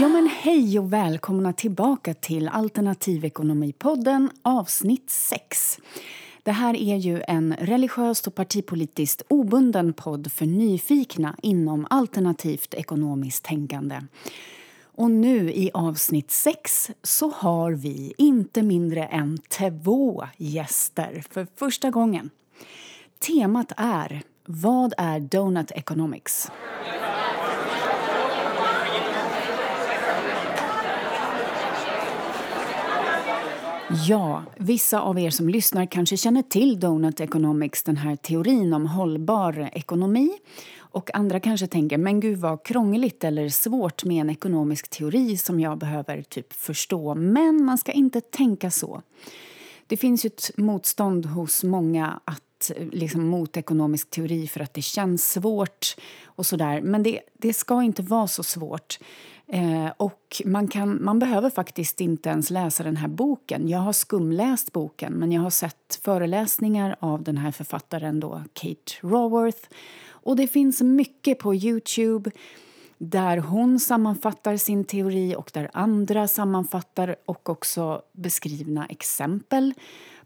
Ja men hej och välkomna tillbaka till Alternativekonomipodden avsnitt 6. Det här är ju en religiöst och partipolitiskt obunden podd för nyfikna inom alternativt ekonomiskt tänkande. Och nu i avsnitt 6 så har vi inte mindre än två gäster för första gången. Temat är Vad är Donut Economics? Ja, vissa av er som lyssnar kanske känner till Donut Economics, den här teorin om hållbar ekonomi. Och andra kanske tänker, men gud vad krångligt eller svårt med en ekonomisk teori som jag behöver typ förstå. Men man ska inte tänka så. Det finns ju ett motstånd hos många att liksom, mot ekonomisk teori för att det känns svårt och sådär. Men det, det ska inte vara så svårt. Eh, och man, kan, man behöver faktiskt inte ens läsa den här boken. Jag har skumläst boken, men jag har sett föreläsningar av den här författaren då, Kate Raworth. Och det finns mycket på Youtube där hon sammanfattar sin teori och där andra sammanfattar och också beskrivna exempel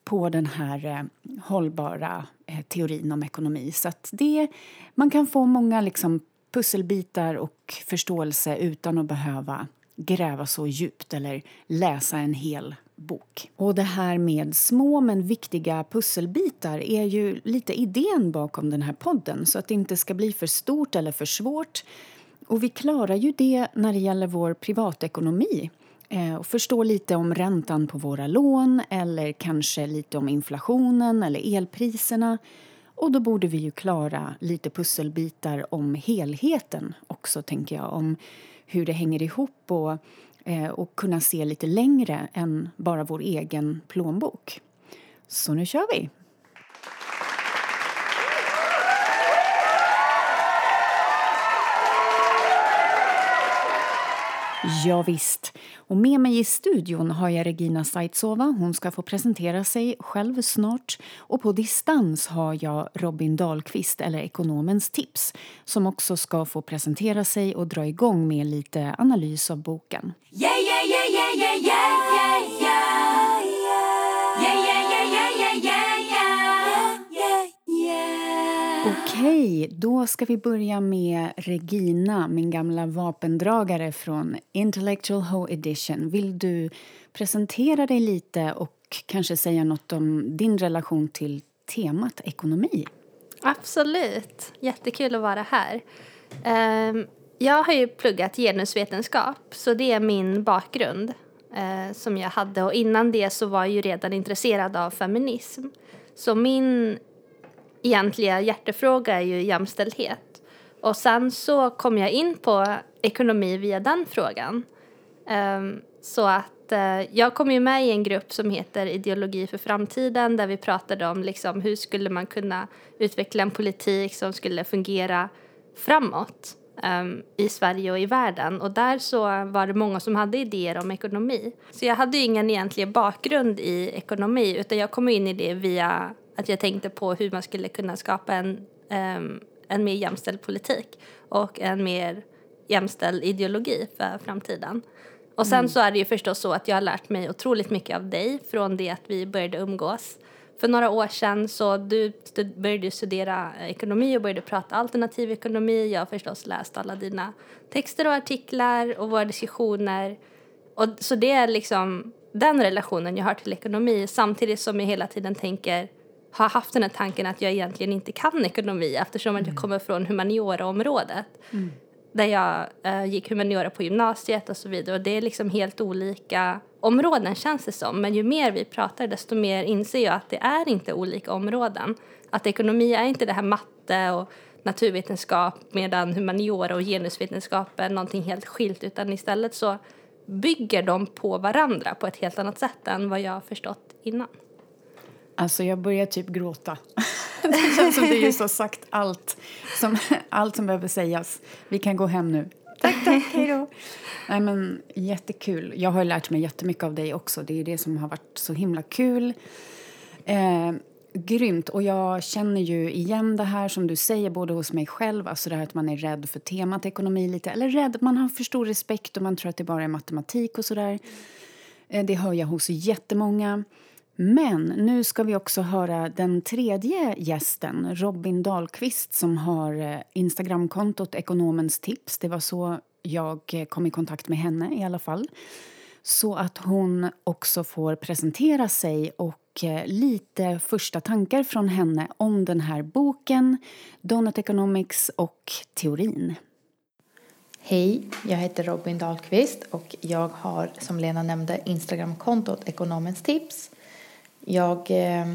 på den här eh, hållbara eh, teorin om ekonomi. Så det, man kan få många liksom, pusselbitar och förståelse utan att behöva gräva så djupt eller läsa en hel bok. Och det här med små men viktiga pusselbitar är ju lite idén bakom den här podden så att det inte ska bli för stort eller för svårt. Och vi klarar ju det när det gäller vår privatekonomi eh, och förstå lite om räntan på våra lån eller kanske lite om inflationen eller elpriserna och då borde vi ju klara lite pusselbitar om helheten också, tänker jag. Om hur det hänger ihop och, eh, och kunna se lite längre än bara vår egen plånbok. Så nu kör vi! Ja, visst. Och med mig i studion har jag Regina Saitsova. Hon ska få presentera sig själv snart. Och på distans har jag Robin Dahlqvist, eller Ekonomens tips som också ska få presentera sig och dra igång med lite analys av boken. Yeah, yeah, yeah, yeah, yeah, yeah, yeah. Okej, då ska vi börja med Regina, min gamla vapendragare från Intellectual Ho Edition. Vill du presentera dig lite och kanske säga något om din relation till temat ekonomi? Absolut. Jättekul att vara här. Ehm, jag har ju pluggat genusvetenskap, så det är min bakgrund eh, som jag hade. Och innan det så var jag ju redan intresserad av feminism. Så min egentliga hjärtefråga är ju jämställdhet. Och sen så kom jag in på ekonomi via den frågan. Um, så att uh, jag kom ju med i en grupp som heter Ideologi för framtiden där vi pratade om liksom, hur skulle man kunna utveckla en politik som skulle fungera framåt um, i Sverige och i världen. Och där så var det många som hade idéer om ekonomi. Så jag hade ingen egentlig bakgrund i ekonomi utan jag kom in i det via att jag tänkte på hur man skulle kunna skapa en, um, en mer jämställd politik och en mer jämställd ideologi för framtiden. Och sen mm. så är det ju förstås så att jag har lärt mig otroligt mycket av dig från det att vi började umgås. För några år sedan så du började studera ekonomi och började prata alternativ ekonomi. Jag har förstås läst alla dina texter och artiklar och våra diskussioner. Och så det är liksom den relationen jag har till ekonomi samtidigt som jag hela tiden tänker har haft den här tanken att jag egentligen inte kan ekonomi eftersom mm. jag kommer från humanioraområdet. Mm. Där jag uh, gick humaniora på gymnasiet och så vidare. Och det är liksom helt olika områden känns det som. Men ju mer vi pratar desto mer inser jag att det är inte olika områden. Att ekonomi är inte det här matte och naturvetenskap medan humaniora och genusvetenskap är någonting helt skilt utan istället så bygger de på varandra på ett helt annat sätt än vad jag har förstått innan. Alltså jag börjar typ gråta. det känns som du just har sagt allt som, allt som behöver sägas. Vi kan gå hem nu. Tack, tack, hej då. Nej men jättekul. Jag har lärt mig jättemycket av dig också. Det är det som har varit så himla kul. Eh, Grymt. Och jag känner ju igen det här som du säger både hos mig själv, alltså det här att man är rädd för temat ekonomi lite, eller rädd, man har för stor respekt och man tror att det bara är matematik och sådär. Eh, det hör jag hos jättemånga. Men nu ska vi också höra den tredje gästen, Robin Dahlqvist som har eh, Instagramkontot Ekonomens tips. Det var så jag eh, kom i kontakt med henne i alla fall. Så att hon också får presentera sig och eh, lite första tankar från henne om den här boken, Donut Economics och teorin. Hej, jag heter Robin Dahlqvist och jag har som Lena nämnde Instagramkontot Ekonomens tips. Jag eh,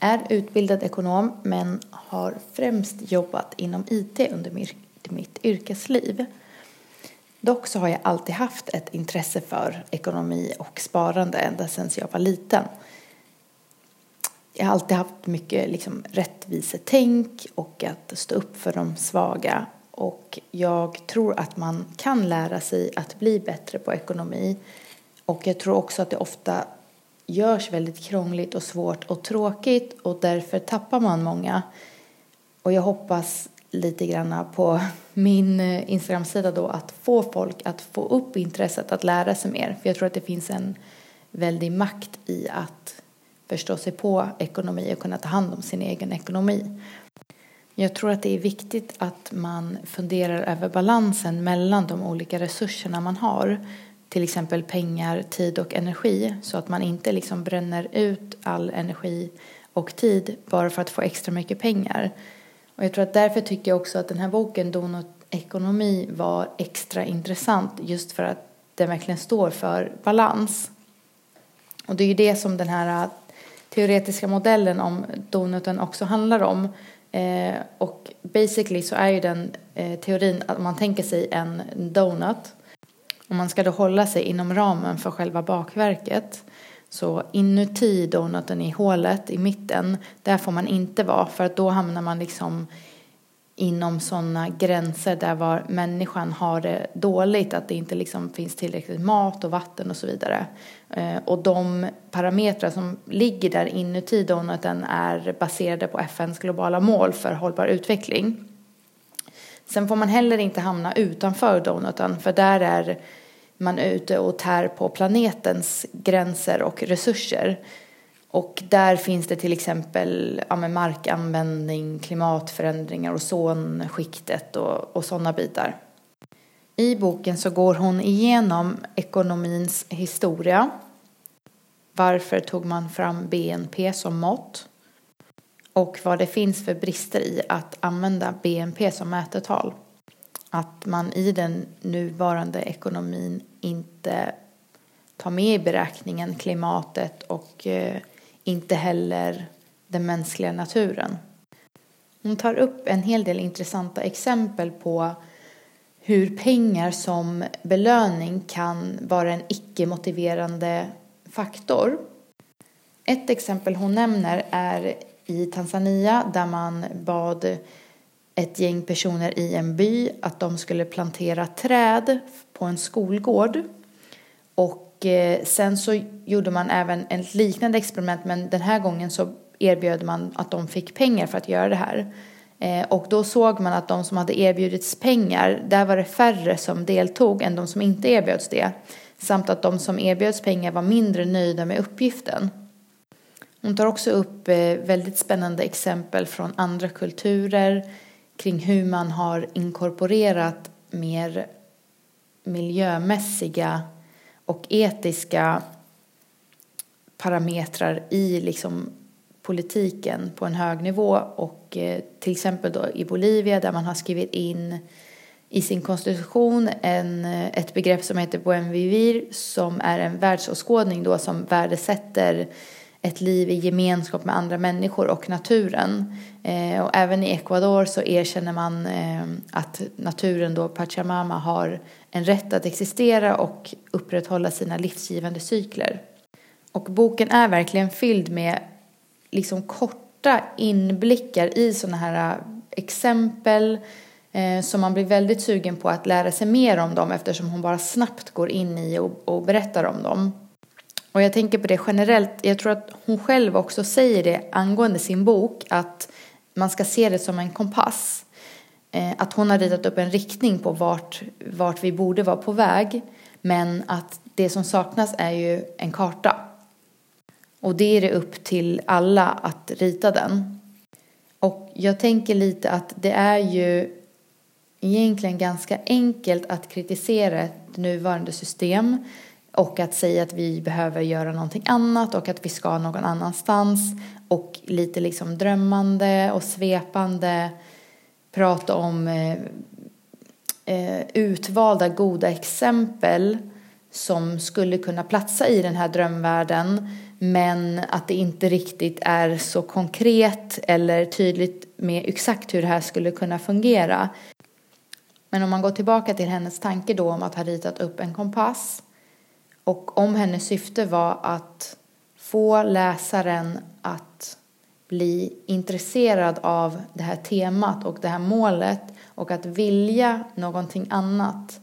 är utbildad ekonom men har främst jobbat inom IT under mitt yrkesliv. Dock så har jag alltid haft ett intresse för ekonomi och sparande ända sedan jag var liten. Jag har alltid haft mycket liksom, rättvisetänk och att stå upp för de svaga. Och jag tror att man kan lära sig att bli bättre på ekonomi. Och jag tror också att det ofta görs väldigt krångligt och svårt och tråkigt och därför tappar man många. Och jag hoppas lite grann på min eh, Instagram-sida då att få folk att få upp intresset att lära sig mer. För jag tror att det finns en väldig makt i att förstå sig på ekonomi och kunna ta hand om sin egen ekonomi. Jag tror att det är viktigt att man funderar över balansen mellan de olika resurserna man har. Till exempel pengar, tid och energi. Så att man inte liksom bränner ut all energi och tid bara för att få extra mycket pengar. Och jag tror att därför tycker jag också att den här boken Donut ekonomi var extra intressant just för att den verkligen står för balans. Och det är ju det som den här äh, teoretiska modellen om donuten också handlar om. Eh, och basically så är ju den eh, teorin att man tänker sig en donut och man ska då hålla sig inom ramen för själva bakverket. Så inuti donuten i hålet i mitten, där får man inte vara för att då hamnar man liksom inom sådana gränser där var människan har det dåligt, att det inte liksom finns tillräckligt mat och vatten och så vidare. Eh, och de parametrar som ligger där inuti donuten är baserade på FNs globala mål för hållbar utveckling. Sen får man heller inte hamna utanför donuten, för där är man ute och tär på planetens gränser och resurser. Och där finns det till exempel ja, med markanvändning, klimatförändringar, ozonskiktet och, och sådana bitar. I boken så går hon igenom ekonomins historia. Varför tog man fram BNP som mått? Och vad det finns för brister i att använda BNP som mätetal. Att man i den nuvarande ekonomin inte tar med i beräkningen klimatet och eh, inte heller den mänskliga naturen. Hon tar upp en hel del intressanta exempel på hur pengar som belöning kan vara en icke-motiverande faktor. Ett exempel hon nämner är i Tanzania där man bad ett gäng personer i en by att de skulle plantera träd på en skolgård. Och eh, sen så gjorde man även ett liknande experiment men den här gången så erbjöd man att de fick pengar för att göra det här. Eh, och då såg man att de som hade erbjudits pengar, där var det färre som deltog än de som inte erbjöds det. Samt att de som erbjöds pengar var mindre nöjda med uppgiften. Hon tar också upp eh, väldigt spännande exempel från andra kulturer kring hur man har inkorporerat mer miljömässiga och etiska parametrar i liksom politiken på en hög nivå. Och eh, till exempel då i Bolivia där man har skrivit in i sin konstitution en, eh, ett begrepp som heter buen vivir som är en världsåskådning då som värdesätter ett liv i gemenskap med andra människor och naturen. Eh, och även i Ecuador så erkänner man eh, att naturen då, Pachamama, har en rätt att existera och upprätthålla sina livsgivande cykler. Och boken är verkligen fylld med liksom korta inblickar i sådana här eh, exempel eh, som man blir väldigt sugen på att lära sig mer om dem eftersom hon bara snabbt går in i och, och berättar om dem. Och jag tänker på det generellt, jag tror att hon själv också säger det angående sin bok, att man ska se det som en kompass. Eh, att hon har ritat upp en riktning på vart, vart vi borde vara på väg, men att det som saknas är ju en karta. Och det är det upp till alla att rita den. Och jag tänker lite att det är ju egentligen ganska enkelt att kritisera ett nuvarande system och att säga att vi behöver göra någonting annat och att vi ska någon annanstans. Och lite liksom drömmande och svepande. Prata om eh, eh, utvalda goda exempel som skulle kunna platsa i den här drömvärlden. Men att det inte riktigt är så konkret eller tydligt med exakt hur det här skulle kunna fungera. Men om man går tillbaka till hennes tanke då om att ha ritat upp en kompass och om hennes syfte var att få läsaren att bli intresserad av det här temat och det här målet och att vilja någonting annat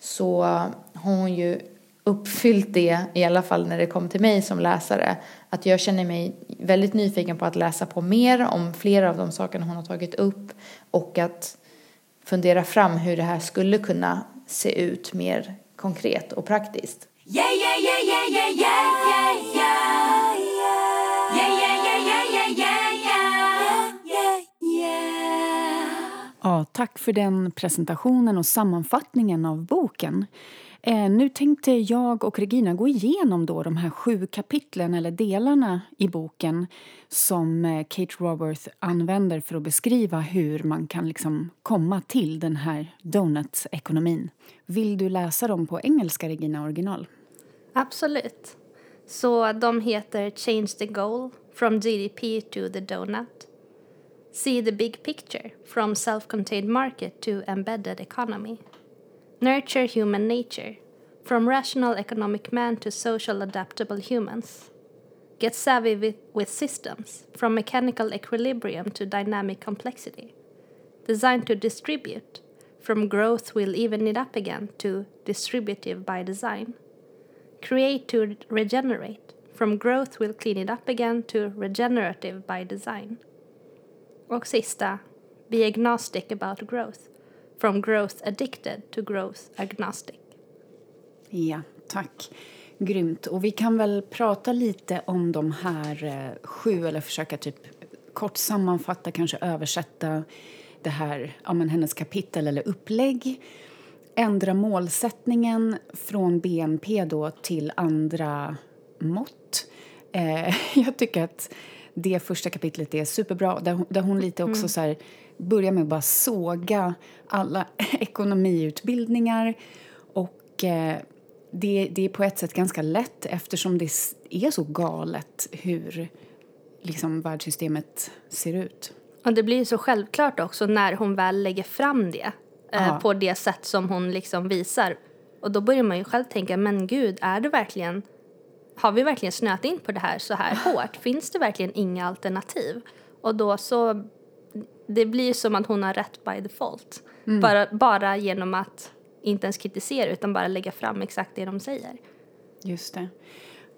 så har hon ju uppfyllt det, i alla fall när det kom till mig som läsare. Att jag känner mig väldigt nyfiken på att läsa på mer om flera av de sakerna hon har tagit upp och att fundera fram hur det här skulle kunna se ut mer konkret och praktiskt. Yeah, yeah, yeah, yeah, yeah, yeah, yeah, yeah. Yeah, yeah, yeah, yeah, yeah, yeah, yeah. Ja, tack för den presentationen och sammanfattningen av boken. Eh, nu tänkte jag och Regina gå igenom då de här sju kapitlen eller delarna i boken som eh, Kate Raworth använder för att beskriva hur man kan liksom komma till den här donut-ekonomin. Vill du läsa dem på engelska, Regina, original? Absolut. Så de heter Change the goal, from GDP to the donut. See the big picture, from self-contained market to embedded economy. Nurture human nature, from rational economic man to social adaptable humans. Get savvy with, with systems, from mechanical equilibrium to dynamic complexity. Designed to distribute, from growth will even it up again to distributive by design. Create to regenerate, from growth will clean it up again to regenerative by design. Och sista, be agnostic about growth, from growth addicted to growth agnostic. Ja, tack. Grymt. Och vi kan väl prata lite om de här eh, sju, eller försöka typ kort sammanfatta, kanske översätta det här, ja, men hennes kapitel eller upplägg. Ändra målsättningen från BNP då till andra mått. Eh, jag tycker att det första kapitlet är superbra, där hon, där hon lite också mm. så här, börjar med att bara såga alla ekonomiutbildningar och eh, det, det är på ett sätt ganska lätt eftersom det är så galet hur liksom, världssystemet ser ut. Och det blir så självklart också när hon väl lägger fram det eh, på det sätt som hon liksom visar. Och då börjar man ju själv tänka, men gud, är det verkligen har vi verkligen snöat in på det här så här hårt? Finns det verkligen inga alternativ? Och då så, det blir som att hon har rätt by default. Mm. Bara, bara genom att inte ens kritisera utan bara lägga fram exakt det de säger. Just det.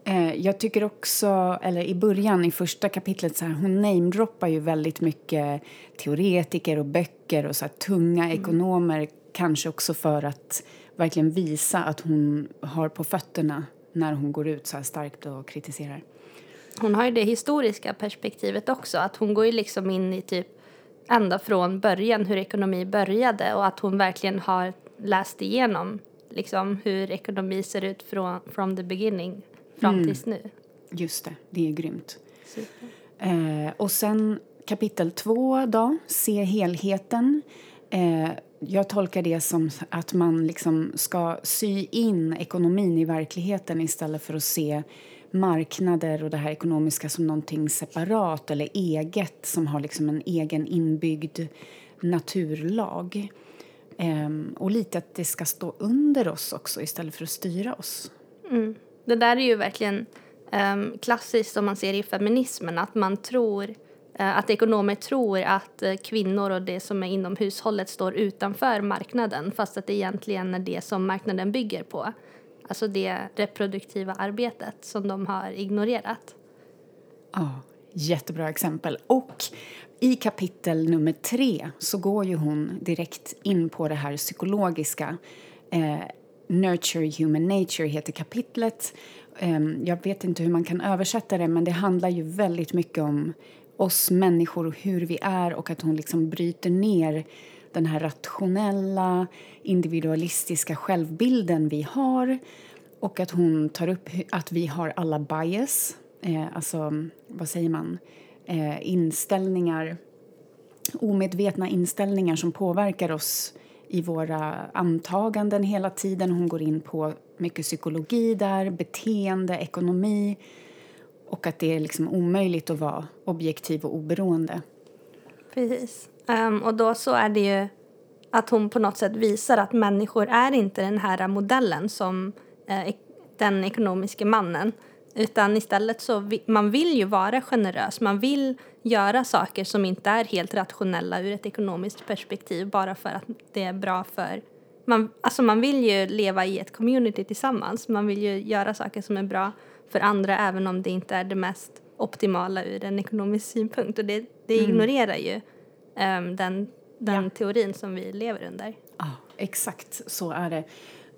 Eh, jag tycker också, eller i början i första kapitlet, så här, hon namedroppar ju väldigt mycket teoretiker och böcker och så här, tunga mm. ekonomer, kanske också för att verkligen visa att hon har på fötterna när hon går ut så här starkt och kritiserar. Hon har ju det historiska perspektivet också, att hon går ju liksom in i typ ända från början hur ekonomi började och att hon verkligen har läst igenom liksom, hur ekonomi ser ut från from the beginning fram mm. tills nu. Just det, det är grymt. Eh, och sen kapitel två då, se helheten. Eh, jag tolkar det som att man liksom ska sy in ekonomin i verkligheten istället för att se marknader och det här ekonomiska som någonting separat eller eget som har liksom en egen inbyggd naturlag. Ehm, och lite att det ska stå under oss också istället för att styra oss. Mm. Det där är ju verkligen um, klassiskt som man ser i feminismen, att man tror Eh, att ekonomer tror att eh, kvinnor och det som är inom hushållet står utanför marknaden fast att det egentligen är det som marknaden bygger på. Alltså det reproduktiva arbetet som de har ignorerat. Ja, jättebra exempel. Och i kapitel nummer tre så går ju hon direkt in på det här psykologiska. Eh, Nurture Human Nature heter kapitlet. Eh, jag vet inte hur man kan översätta det men det handlar ju väldigt mycket om oss människor och hur vi är och att hon liksom bryter ner den här rationella, individualistiska självbilden vi har och att hon tar upp att vi har alla bias, eh, alltså vad säger man, eh, inställningar, omedvetna inställningar som påverkar oss i våra antaganden hela tiden. Hon går in på mycket psykologi där, beteende, ekonomi och att det är liksom omöjligt att vara objektiv och oberoende. Precis. Um, och då så är det ju att hon på något sätt visar att människor är inte den här modellen som eh, den ekonomiska mannen. Utan istället så vi, man vill ju vara generös. Man vill göra saker som inte är helt rationella ur ett ekonomiskt perspektiv bara för att det är bra för man, alltså man vill ju leva i ett community tillsammans. Man vill ju göra saker som är bra för andra även om det inte är det mest optimala ur en ekonomisk synpunkt. Och det, det mm. ignorerar ju um, den, den ja. teorin som vi lever under. Ja, exakt så är det.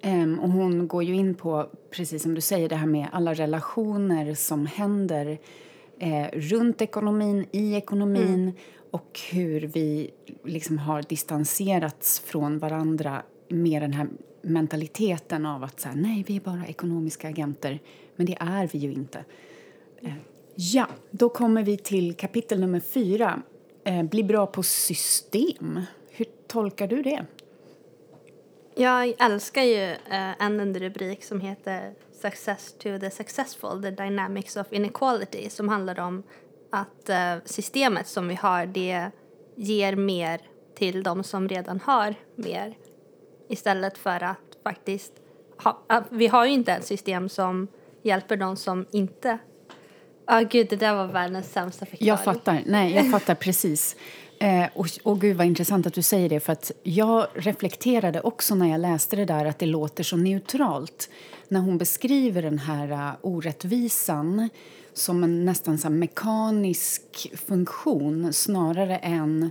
Um, och hon går ju in på, precis som du säger, det här med alla relationer som händer eh, runt ekonomin, i ekonomin mm. och hur vi liksom har distanserats från varandra med den här mentaliteten av att säga nej, vi är bara ekonomiska agenter. Men det är vi ju inte. Eh, ja, då kommer vi till kapitel nummer fyra. Eh, bli bra på system. Hur tolkar du det? Jag älskar ju eh, en underrubrik som heter Success to the successful, the dynamics of inequality som handlar om att systemet som vi har det ger mer till de som redan har mer istället för att faktiskt ha, vi har ju inte ett system som hjälper de som inte Ja, oh, gud, det där var världens sämsta förklaring. Jag fattar. Nej, jag fattar precis. Eh, och, och gud vad intressant att du säger det för att jag reflekterade också när jag läste det där att det låter så neutralt när hon beskriver den här uh, orättvisan som en nästan så mekanisk funktion snarare än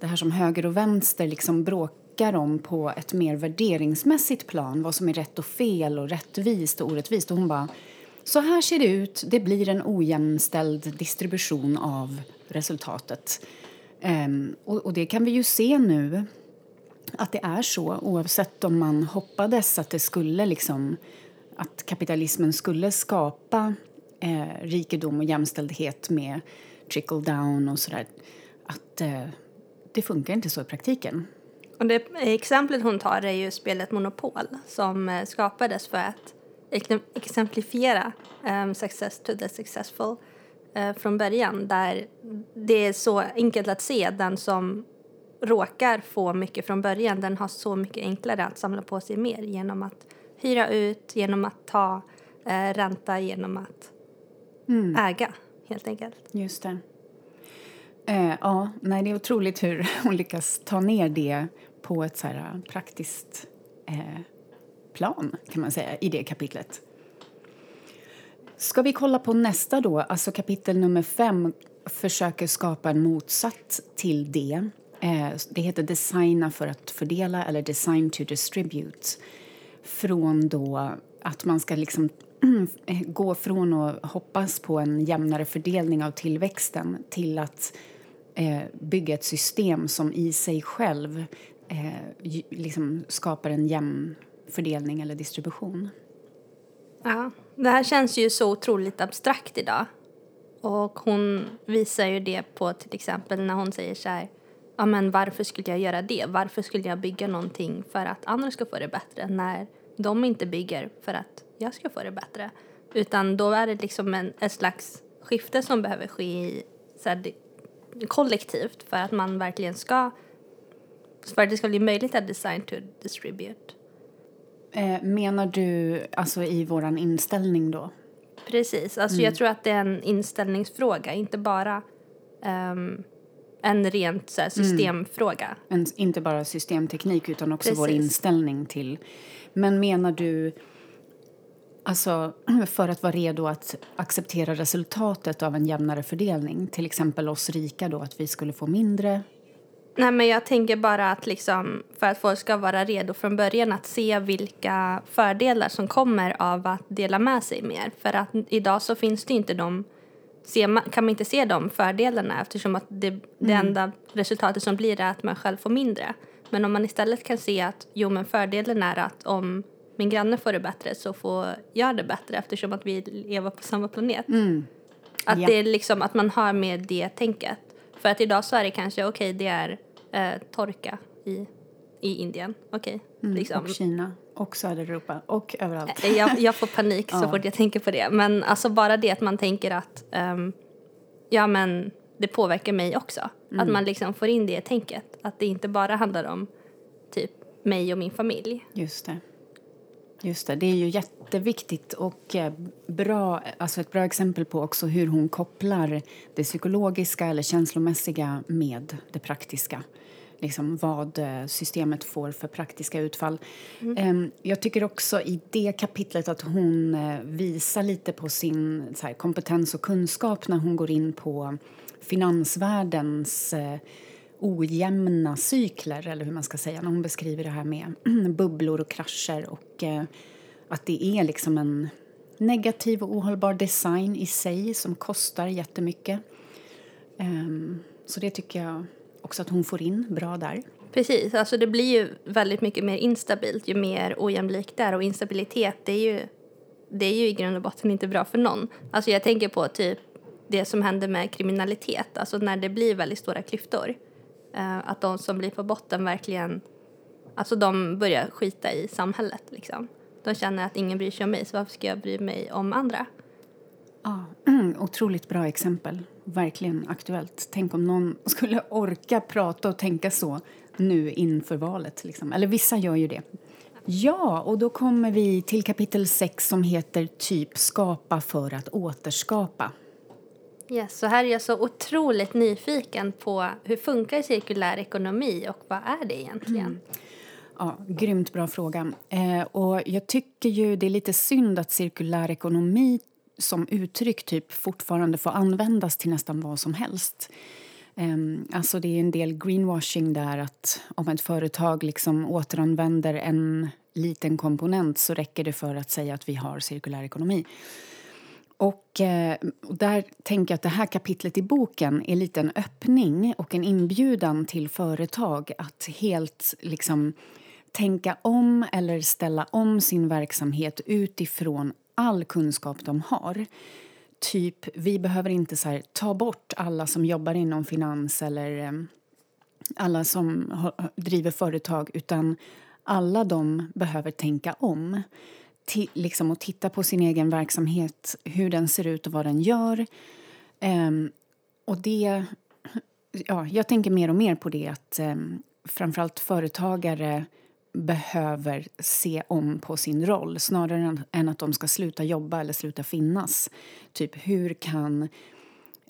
det här som höger och vänster liksom tolkar dem på ett mer värderingsmässigt plan vad som är rätt och fel och rättvist och orättvist. Och hon bara, så här ser det ut, det blir en ojämställd distribution av resultatet. Um, och, och, det kan vi ju se nu att det är så oavsett om man hoppades att det skulle liksom att kapitalismen skulle skapa eh, rikedom och jämställdhet med trickle down och sådär. Att eh, det funkar inte så i praktiken. Och det exemplet hon tar är ju spelet Monopol som eh, skapades för att exemplifiera um, success to the successful uh, från början där det är så enkelt att se den som råkar få mycket från början den har så mycket enklare att samla på sig mer genom att hyra ut, genom att ta uh, ränta, genom att mm. äga helt enkelt. Just det. Eh, ja, nej, det är otroligt hur hon lyckas ta ner det på ett så här äh, praktiskt eh, plan kan man säga i det kapitlet. Ska vi kolla på nästa då, alltså kapitel nummer fem försöker skapa en motsats till det. Eh, det heter Designa för att fördela eller Design to distribute. Från då att man ska liksom gå från att hoppas på en jämnare fördelning av tillväxten till att eh, bygga ett system som i sig själv eh, liksom skapar en jämn fördelning eller distribution. Ja, det här känns ju så otroligt abstrakt idag. Och hon visar ju det på till exempel när hon säger så här ja men varför skulle jag göra det? Varför skulle jag bygga någonting för att andra ska få det bättre när de inte bygger för att jag ska få det bättre? Utan då är det liksom en, ett slags skifte som behöver ske i, så här, kollektivt för att man verkligen ska för att det ska bli möjligt att design to distribute. Eh, menar du alltså i vår inställning då? Precis. Alltså mm. Jag tror att det är en inställningsfråga, inte bara um, en rent så här, mm. systemfråga. Mm. En, inte bara systemteknik, utan också Precis. vår inställning till... Men menar du Alltså för att vara redo att acceptera resultatet av en jämnare fördelning. Till exempel oss rika då, att vi skulle få mindre. Nej, men jag tänker bara att liksom, för att folk ska vara redo från början att se vilka fördelar som kommer av att dela med sig mer. För att idag så finns det inte de, kan man inte se de fördelarna eftersom att det, det mm. enda resultatet som blir är att man själv får mindre. Men om man istället kan se att jo men fördelen är att om min granne får det bättre så får jag det bättre eftersom att vi lever på samma planet. Mm. Att ja. det är liksom att man har med det tänket. För att idag så är det kanske okej okay, det är eh, torka i, i Indien. Okej. Okay, mm, liksom. Och Kina och södra Europa och överallt. Eh, jag, jag får panik så ja. fort jag tänker på det. Men alltså bara det att man tänker att um, ja men det påverkar mig också. Mm. Att man liksom får in det tänket. Att det inte bara handlar om typ mig och min familj. Just det. Just det, det är ju jätteviktigt och eh, bra, alltså ett bra exempel på också hur hon kopplar det psykologiska eller känslomässiga med det praktiska. Liksom vad eh, systemet får för praktiska utfall. Mm. Ehm, jag tycker också i det kapitlet att hon eh, visar lite på sin kompetens och kunskap när hon går in på finansvärldens ojämna cykler, eller hur man ska säga, när hon beskriver det här med bubblor och krascher och eh, att det är liksom en negativ och ohållbar design i sig som kostar jättemycket. Um, så det tycker jag också att hon får in bra där. Precis, alltså det blir ju väldigt mycket mer instabilt ju mer ojämlikt det är och instabilitet det är ju, det är ju i grund och botten inte bra för någon. Alltså jag tänker på typ det som händer med kriminalitet, alltså när det blir väldigt stora klyftor. Eh, att de som blir på botten verkligen, alltså de börjar skita i samhället liksom. De känner att ingen bryr sig om mig, så varför ska jag bry mig om andra? Ja, otroligt bra exempel. Verkligen aktuellt. Tänk om någon skulle orka prata och tänka så nu inför valet. Liksom. Eller vissa gör ju det. Ja, och då kommer vi till kapitel 6 som heter typ skapa för att återskapa. Yes, så här är jag så otroligt nyfiken på hur funkar cirkulär ekonomi och vad är det egentligen? Mm. Ja, grymt bra fråga. Eh, och jag tycker ju det är lite synd att cirkulär ekonomi som uttryck typ fortfarande får användas till nästan vad som helst. Eh, alltså det är en del greenwashing där att om ett företag liksom återanvänder en liten komponent så räcker det för att säga att vi har cirkulär ekonomi. Och, eh, där tänker jag att det här kapitlet i boken är lite en öppning och en inbjudan till företag att helt liksom tänka om eller ställa om sin verksamhet utifrån all kunskap de har. Typ, vi behöver inte så här, ta bort alla som jobbar inom finans eller eh, alla som driver företag utan alla de behöver tänka om liksom och titta på sin egen verksamhet, hur den ser ut och vad den gör. Um, och det... Ja, jag tänker mer och mer på det att um, framförallt företagare behöver se om på sin roll snarare än att de ska sluta jobba eller sluta finnas. Typ, hur kan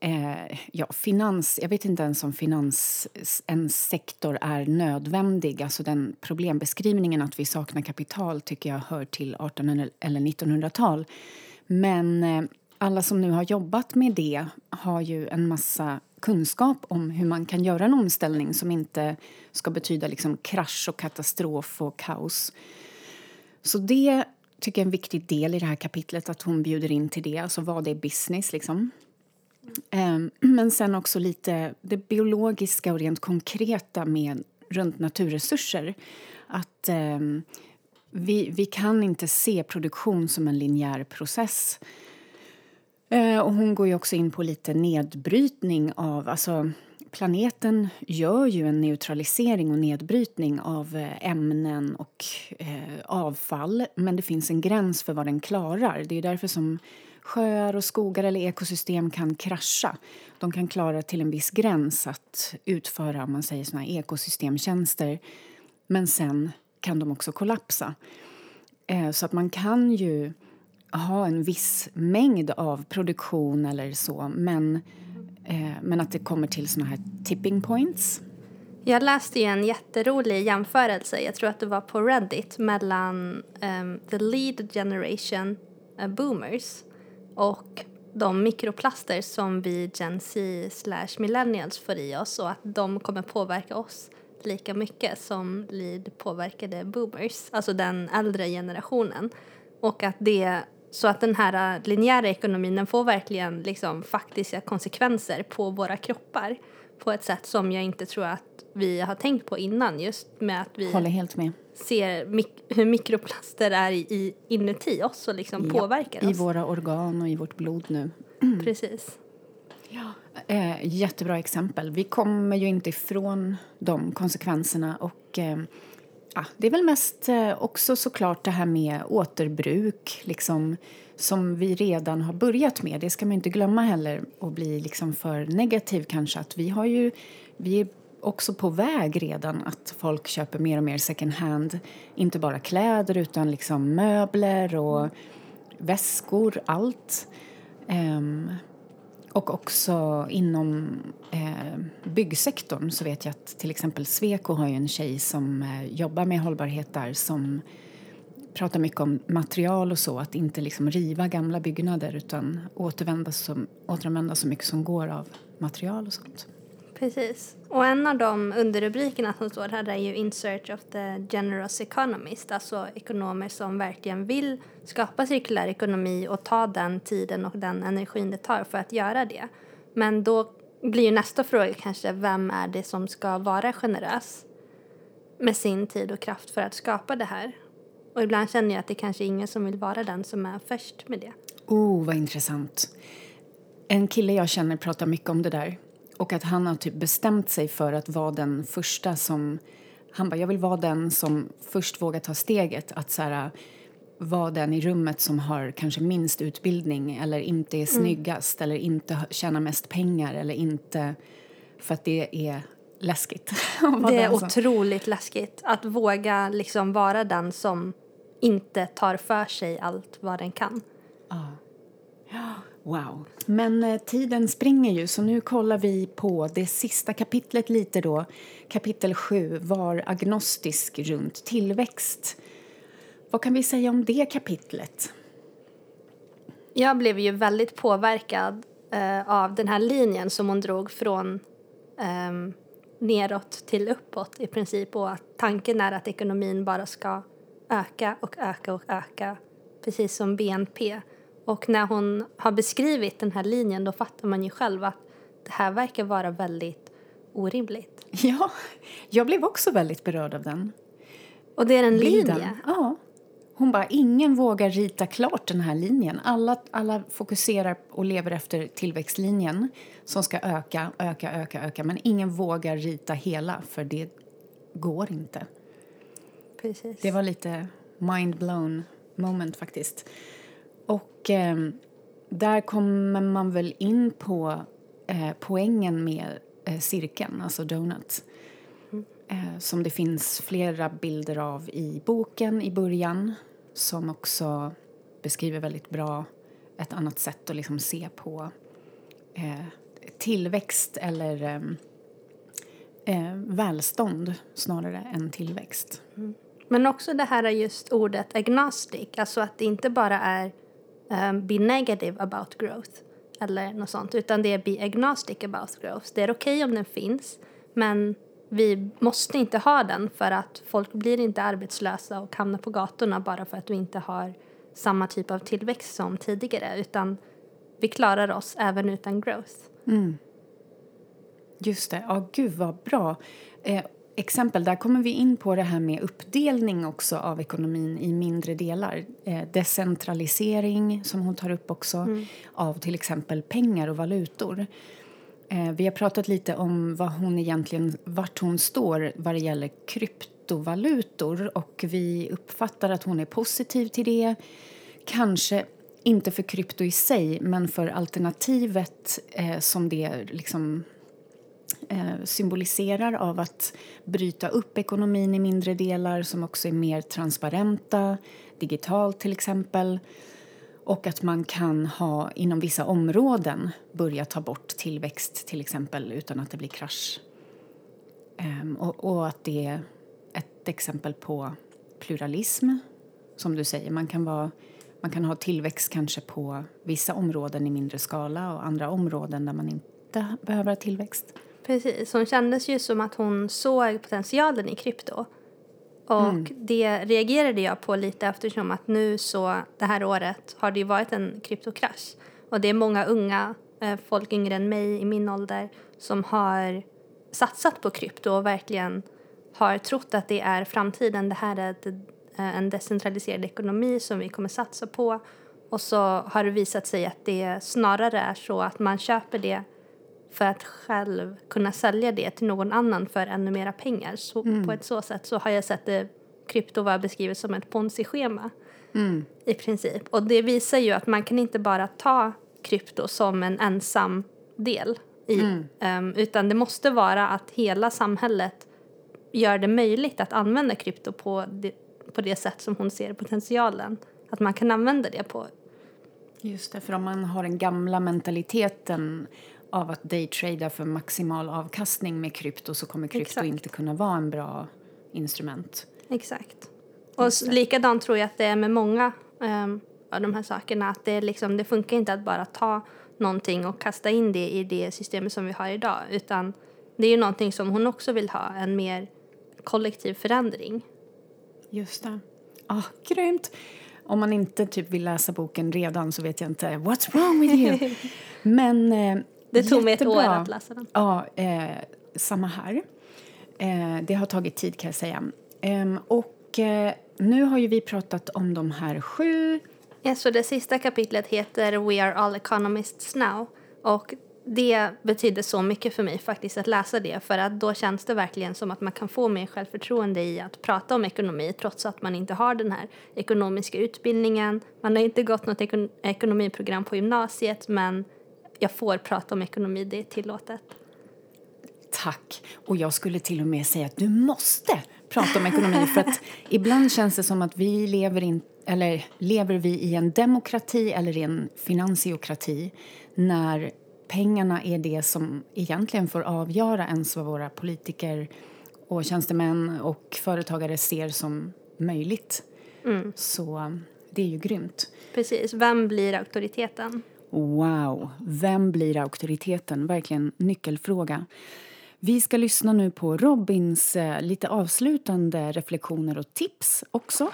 Eh, ja, finans, jag vet inte ens om finans, en sektor är nödvändig. Alltså den problembeskrivningen att vi saknar kapital tycker jag hör till 1800 eller 1900-tal. Men eh, alla som nu har jobbat med det har ju en massa kunskap om hur man kan göra en omställning som inte ska betyda liksom krasch och katastrof och kaos. Så det tycker jag är en viktig del i det här kapitlet, att hon bjuder in till det. Alltså vad är business liksom? Ehm, men sen också lite det biologiska och rent konkreta med runt naturresurser. Att eh, vi, vi kan inte se produktion som en linjär process. Eh, och hon går ju också in på lite nedbrytning av... Alltså, planeten gör ju en neutralisering och nedbrytning av eh, ämnen och eh, avfall men det finns en gräns för vad den klarar. Det är därför som sjöar och skogar eller ekosystem kan krascha. De kan klara till en viss gräns att utföra om man säger såna ekosystemtjänster men sen kan de också kollapsa. Eh, så att man kan ju ha en viss mängd av produktion eller så men, eh, men att det kommer till såna här tipping points. Jag läste en jätterolig jämförelse, jag tror att det var på Reddit mellan um, the lead generation uh, boomers. Och de mikroplaster som vi Gen Z slash millennials får i oss och att de kommer påverka oss lika mycket som Lid påverkade boomers, alltså den äldre generationen. Och att det, så att den här linjära ekonomin den får verkligen liksom faktiska konsekvenser på våra kroppar på ett sätt som jag inte tror att vi har tänkt på innan just med att vi Håller helt med ser mik hur mikroplaster är i, i, inuti oss och liksom Ja, påverkar I oss. våra organ och i vårt blod nu. Precis. Eh, jättebra exempel. Vi kommer ju inte ifrån de konsekvenserna. Och, eh, ja, det är väl mest eh, också såklart det här med återbruk liksom, som vi redan har börjat med. Det ska man inte glömma heller och bli liksom för negativ kanske. Att vi, har ju, vi är också på väg redan att folk köper mer och mer second hand. Inte bara kläder utan liksom möbler och väskor, allt. Um, och också inom eh, byggsektorn så vet jag att till exempel Sweco har ju en tjej som eh, jobbar med hållbarhet där som pratar mycket om material och så, att inte liksom riva gamla byggnader utan återvända så, återanvända så mycket som går av material och sånt. Precis. Och en av de underrubrikerna som står här är ju In search of the generous economist, alltså ekonomer som verkligen vill skapa cirkulär ekonomi och ta den tiden och den energin det tar för att göra det. Men då blir ju nästa fråga kanske, vem är det som ska vara generös med sin tid och kraft för att skapa det här? Och ibland känner jag att det kanske är ingen som vill vara den som är först med det. Oh, vad intressant. En kille jag känner pratar mycket om det där. Och att han har typ bestämt sig för att vara den första som... Han bara, jag vill vara den som först vågar ta steget. Att så här, vara den i rummet som har kanske minst utbildning eller inte är snyggast eller inte tjänar mest pengar eller inte... För att det är läskigt. Det är otroligt läskigt att våga liksom vara den som inte tar för sig allt vad den kan. Wow. Men eh, tiden springer ju, så nu kollar vi på det sista kapitlet lite då. Kapitel 7, Var agnostisk runt tillväxt. Vad kan vi säga om det kapitlet? Jag blev ju väldigt påverkad eh, av den här linjen som hon drog från ehm, neråt till uppåt i princip och att tanken är att ekonomin bara ska öka och öka och öka precis som BNP. Och när hon har beskrivit den här linjen då fattar man ju själv att det här verkar vara väldigt orimligt. Ja, jag blev också väldigt berörd av den. Och det är en bilden. linje. Ja. Hon bara, ingen vågar rita klart den här linjen. Alla, alla fokuserar och lever efter tillväxtlinjen som ska öka, öka, öka, öka. Men ingen vågar rita hela, för det går inte. Precis. Det var lite mind-blown moment faktiskt. Och eh, där kommer man väl in på eh, poängen med eh, cirkeln, alltså donut. Eh, som det finns flera bilder av i boken i början som också beskriver väldigt bra ett annat sätt att liksom se på eh, tillväxt eller eh, eh, välstånd snarare än tillväxt. Men också det här är just ordet agnostic, alltså att det inte bara är um, be negative about growth eller något sånt, utan det är be agnostic about growth. Det är okej om den finns, men vi måste inte ha den för att folk blir inte arbetslösa och hamnar på gatorna bara för att vi inte har samma typ av tillväxt som tidigare, utan vi klarar oss även utan growth. Mm. Just det. Ja, gud vad bra. Eh, exempel, där kommer vi in på det här med uppdelning också av ekonomin i mindre delar. Eh, decentralisering, som hon tar upp också, av till exempel pengar och valutor. Eh, vi har pratat lite om vad hon egentligen, vart hon står vad det gäller kryptovalutor och vi uppfattar att hon är positiv till det. Kanske inte för krypto i sig, men för alternativet eh, som det liksom Eh, symboliserar av att bryta upp ekonomin i mindre delar som också är mer transparenta, digitalt till exempel. Och att man kan ha inom vissa områden börja ta bort tillväxt till exempel utan att det blir krasch. Ehm, och, och att det är ett exempel på pluralism, som du säger. Man kan vara man kan ha tillväxt kanske på vissa områden i mindre skala och andra områden där man inte behöver ha tillväxt. Precis, hon kändes ju som att hon såg potentialen i krypto. Och mm. det reagerade jag på lite eftersom att nu så det här året har det ju varit en kryptokrasch. Och det är många unga, eh, folk yngre än mig i min ålder, som har satsat på krypto och verkligen har trott att det är framtiden. Det här är eh, en decentraliserad ekonomi som vi kommer satsa på. Och så har det visat sig att det snarare är så att man köper det för att själv kunna sälja det till någon annan för ännu mera pengar. Så mm. på ett så sätt så har jag sett det krypto vara beskrivet som ett ponzi-schema mm. i princip. Och det visar ju att man kan inte bara ta krypto som en ensam del i, mm. um, utan det måste vara att hela samhället gör det möjligt att använda krypto på det, på det sätt som hon ser potentialen. Att man kan använda det på. Just det, för om man har den gamla mentaliteten av att daytrada för maximal avkastning med krypto så kommer krypto Exakt. inte kunna vara en bra instrument. Exakt. Och likadant tror jag att det är med många um, av de här sakerna. Att det, liksom, det funkar inte att bara ta någonting och kasta in det i det systemet som vi har idag. Utan det är ju någonting som hon också vill ha, en mer kollektiv förändring. Just det. Ah, grymt! Om man inte typ vill läsa boken redan så vet jag inte what's wrong with you. Men eh, Det tog mig ett år att läsa den. Ja, eh, samma här. Eh, det har tagit tid kan jag säga. Ehm, och eh, nu har ju vi pratat om de här sju Ja, så det sista kapitlet heter We are all economists now. Och det betyder så mycket för mig faktiskt att läsa det för att då känns det verkligen som att man kan få mer självförtroende i att prata om ekonomi trots att man inte har den här ekonomiska utbildningen. Man har inte gått något ekon ekonomiprogram på gymnasiet men jag får prata om ekonomi, det är tillåtet. Tack! Och jag skulle till och med säga att du måste prata om ekonomi för att ibland känns det som att vi lever in, eller lever vi i en demokrati eller i en finansiokrati när pengarna är det som egentligen får avgöra ens vad våra politiker och tjänstemän och företagare ser som möjligt. Mm. Så det är ju grymt. Precis. Vem blir auktoriteten? Wow! Vem blir auktoriteten? Verkligen nyckelfråga. Vi ska lyssna nu på Robins eh, lite avslutande reflektioner och tips också.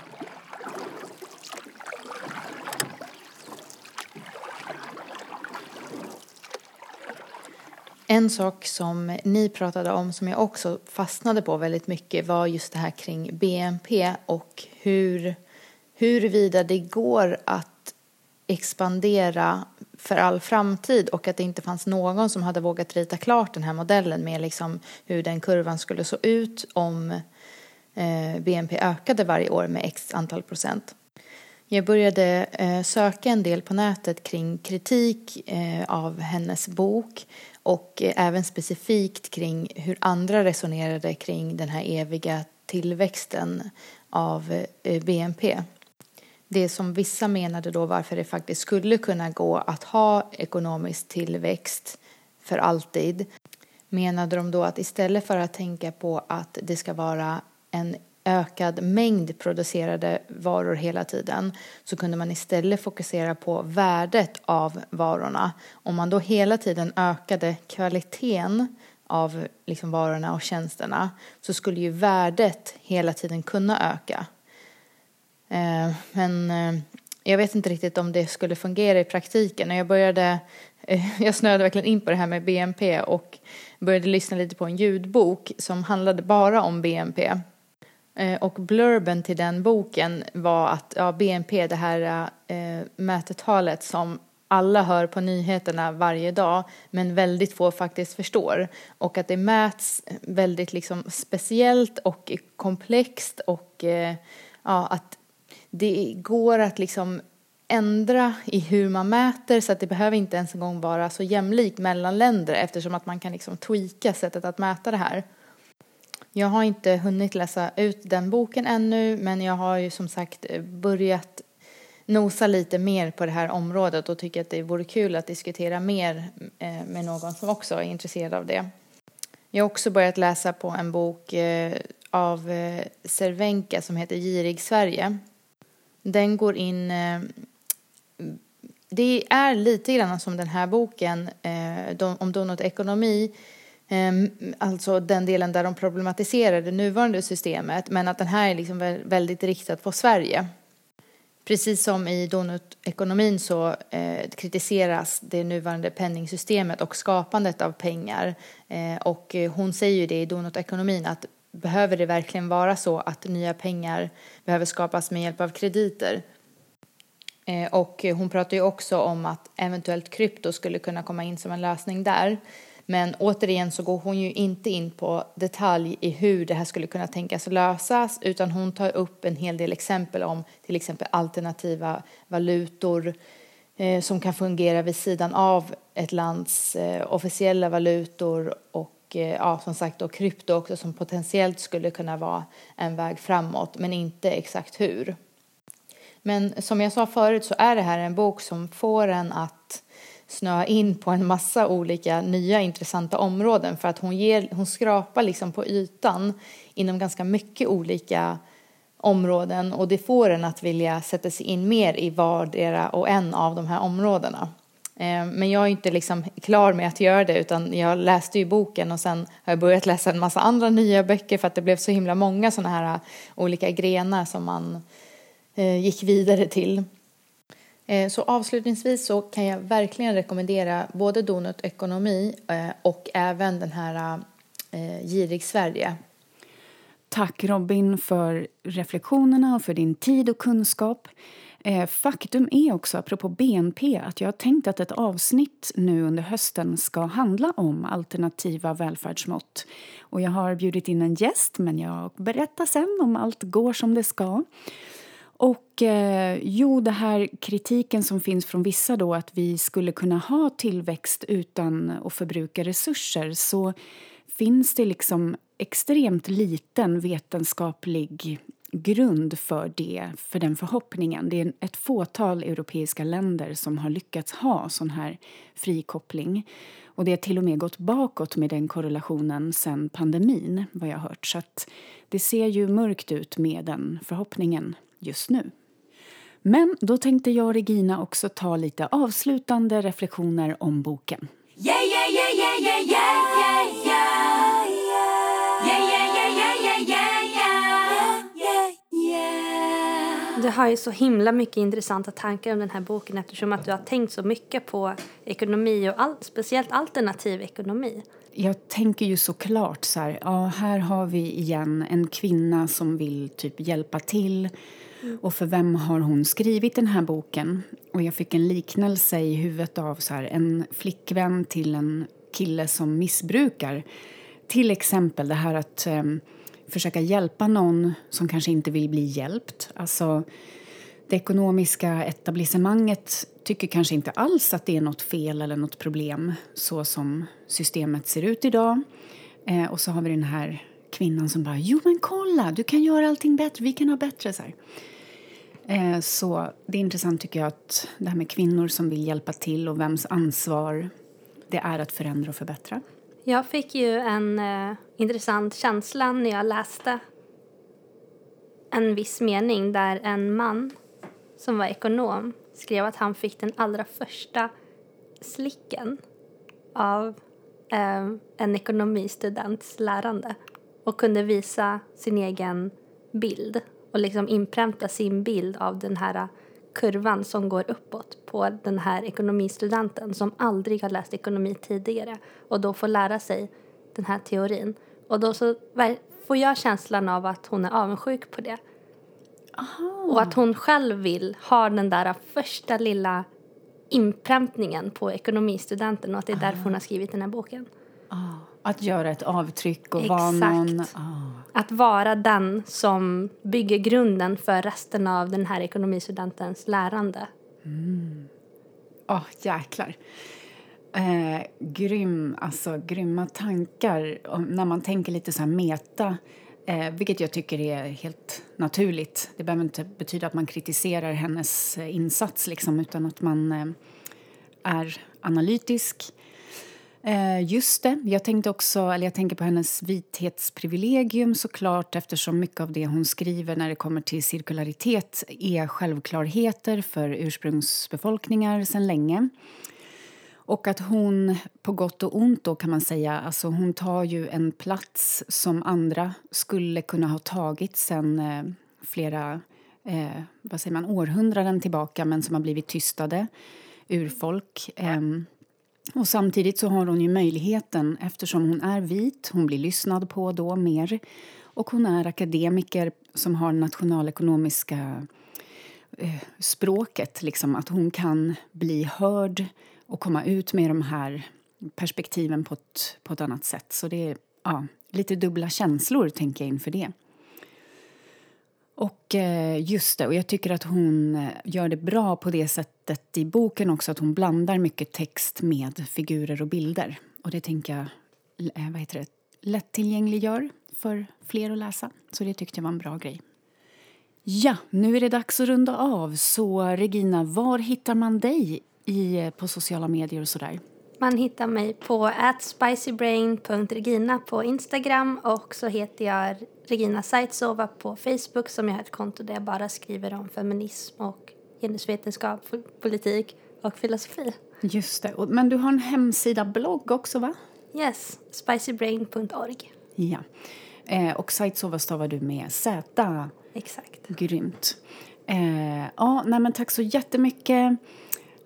En sak som ni pratade om som jag också fastnade på väldigt mycket var just det här kring BNP och hur, huruvida det går att expandera för all framtid och att det inte fanns någon som hade vågat rita klart den här modellen med liksom hur den kurvan skulle se ut om eh, BNP ökade varje år med x antal procent. Jag började eh, söka en del på nätet kring kritik eh, av hennes bok och även specifikt kring hur andra resonerade kring den här eviga tillväxten av BNP det som vissa menade då varför det faktiskt skulle kunna gå att ha ekonomisk tillväxt för alltid menade de då att istället för att tänka på att det ska vara en ökad mängd producerade varor hela tiden så kunde man istället fokusera på värdet av varorna. Om man då hela tiden ökade kvaliteten av liksom varorna och tjänsterna så skulle ju värdet hela tiden kunna öka. Eh, men eh, jag vet inte riktigt om det skulle fungera i praktiken. Jag började, eh, jag snöade verkligen in på det här med BNP och började lyssna lite på en ljudbok som handlade bara om BNP. Eh, och blurben till den boken var att ja, BNP, det här eh, mätetalet som alla hör på nyheterna varje dag men väldigt få faktiskt förstår. Och att det mäts väldigt liksom speciellt och komplext och eh, ja, att det går att liksom ändra i hur man mäter så att det behöver inte ens en gång vara så jämlikt mellan länder eftersom att man kan liksom tweaka sättet att mäta det här. Jag har inte hunnit läsa ut den boken ännu men jag har ju som sagt eh, börjat nosa lite mer på det här området och tycker att det vore kul att diskutera mer eh, med någon som också är intresserad av det. Jag har också börjat läsa på en bok eh, av Cervenka som heter Girig Sverige den går in eh, det är lite grann som den här boken eh, om donutekonomi Ehm, alltså den delen där de problematiserar det nuvarande systemet men att den här är liksom väldigt riktad på Sverige. Precis som i donutekonomin så eh, kritiseras det nuvarande penningsystemet och skapandet av pengar. Eh, och eh, hon säger ju det i donutekonomin att behöver det verkligen vara så att nya pengar behöver skapas med hjälp av krediter? Eh, och hon pratar ju också om att eventuellt krypto skulle kunna komma in som en lösning där. Men återigen så går hon ju inte in på detalj i hur det här skulle kunna tänkas lösas utan hon tar upp en hel del exempel om till exempel alternativa valutor eh, som kan fungera vid sidan av ett lands eh, officiella valutor och och eh, ja, som sagt då krypto också som potentiellt skulle kunna vara en väg framåt men inte exakt hur. Men som jag sa förut så är det här en bok som får en att snöa in på en massa olika nya intressanta områden för att hon, ger, hon skrapar liksom på ytan inom ganska mycket olika områden och det får en att vilja sätta sig in mer i vardera och en av de här områdena. Eh, men jag är inte liksom klar med att göra det utan jag läste ju boken och sen har jag börjat läsa en massa andra nya böcker för att det blev så himla många sådana här eh, olika grenar som man eh, gick vidare till. Så avslutningsvis så kan jag verkligen rekommendera både Donut ekonomi och även den här Girig Sverige. Tack Robin för reflektionerna och för din tid och kunskap. Eh, faktum är också, apropå BNP, att jag har tänkt att ett avsnitt nu under hösten ska handla om alternativa välfärdsmått. Och jag har bjudit in en gäst, men jag berättar sen om allt går som det ska. Och eh, jo, det här kritiken som finns från vissa då att vi skulle kunna ha tillväxt utan att förbruka resurser så finns det liksom extremt liten vetenskaplig grund för det, för den förhoppningen. Det är ett fåtal europeiska länder som har lyckats ha sån här frikoppling. Och det har till och med gått bakåt med den korrelationen sen pandemin, vad jag har hört. Så det ser ju mörkt ut med den förhoppningen just nu. Men då tänkte jag och Regina också ta lite avslutande reflektioner om boken. Yeah, yeah, yeah, yeah, yeah, yeah, yeah, Du har ju så himla mycket intressanta tankar om den här boken eftersom att du har tänkt så mycket på ekonomi och all, speciellt alternativ ekonomi. Jag tänker ju såklart så här, ja här har vi igen en kvinna som vill typ hjälpa till och för vem har hon skrivit den här boken? Och jag fick en liknelse i huvudet av så här, en flickvän till en kille som missbrukar. Till exempel det här att eh, försöka hjälpa någon som kanske inte vill bli hjälpt. Alltså, det ekonomiska etablissemanget tycker kanske inte alls att det är något fel eller något problem så som systemet ser ut idag. Eh, och så har vi den här kvinnan som bara jo men kolla, du kan göra allting bättre, vi kan ha bättre. Så här. Eh, så det är intressant tycker jag att det här med kvinnor som vill hjälpa till och vems ansvar det är att förändra och förbättra. Jag fick ju en eh, intressant känsla när jag läste en viss mening där en man som var ekonom skrev att han fick den allra första slicken av eh, en ekonomistudents lärande och kunde visa sin egen bild och liksom inpränta sin bild av den här kurvan som går uppåt på den här ekonomistudenten som aldrig har läst ekonomi tidigare och då får lära sig den här teorin. Och då så får jag känslan av att hon är avundsjuk på det. Aha. Och att hon själv vill ha den där första lilla inpräntningen på ekonomistudenten och att det är därför hon har skrivit den här boken. Ah. Att göra ett avtryck och Exakt. vara någon... Ah. Att vara den som bygger grunden för resten av den här ekonomistudentens lärande. Mm. Oh, jäklar. Eh, grym, alltså, grymma tankar. när man tänker lite så meta, eh, vilket jag tycker är helt naturligt. Det behöver inte betyda att man kritiserar hennes eh, insats, liksom, utan att man eh, är analytisk Eh, just det. Jag tänkte också, eller jag tänker på hennes vithetsprivilegium såklart eftersom mycket av det hon skriver när det kommer till cirkularitet är självklarheter för ursprungsbefolkningar sedan länge. Och att hon, på gott och ont då kan man säga, alltså hon tar ju en plats som andra skulle kunna ha tagit sen eh, flera eh, vad säger man, århundraden tillbaka men som har blivit tystade urfolk. Eh, och samtidigt så har hon ju möjligheten, eftersom hon är vit, hon blir lyssnad på då mer och hon är akademiker som har nationalekonomiska eh, språket, liksom, att hon kan bli hörd och komma ut med de här perspektiven på ett, på ett annat sätt. Så det är ja, lite dubbla känslor, tänker jag, inför det. Och eh, just det, och jag tycker att hon eh, gör det bra på det sättet i boken också att hon blandar mycket text med figurer och bilder. Och det tänker jag eh, vad heter det, lättillgängliggör för fler att läsa. Så det tyckte jag var en bra grej. Ja, nu är det dags att runda av. Så Regina, var hittar man dig i, på sociala medier och sådär? Man hittar mig på spicybrain.regina på Instagram och så heter jag Regina Saitsova på Facebook som jag har ett konto där jag bara skriver om feminism och genusvetenskap, politik och filosofi. Just det. Men du har en hemsida, blogg också va? Yes, spicybrain.org. Ja. Eh, och Saitsova stavar du med Z. Exakt. Grymt. Eh, ja, nej men tack så jättemycket.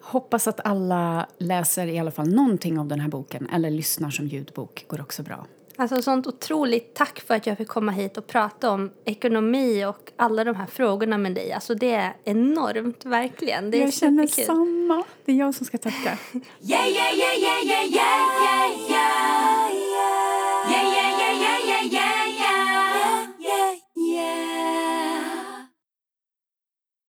Hoppas att alla läser i alla fall någonting av den här boken eller lyssnar som ljudbok. går också bra. Alltså sånt otroligt tack för att jag fick komma hit och prata om ekonomi och alla de här frågorna med dig. Alltså det är enormt, verkligen. Det är jag känner superkul. samma. Det är jag som ska tacka. yeah, yeah, yeah, yeah, yeah, yeah, yeah.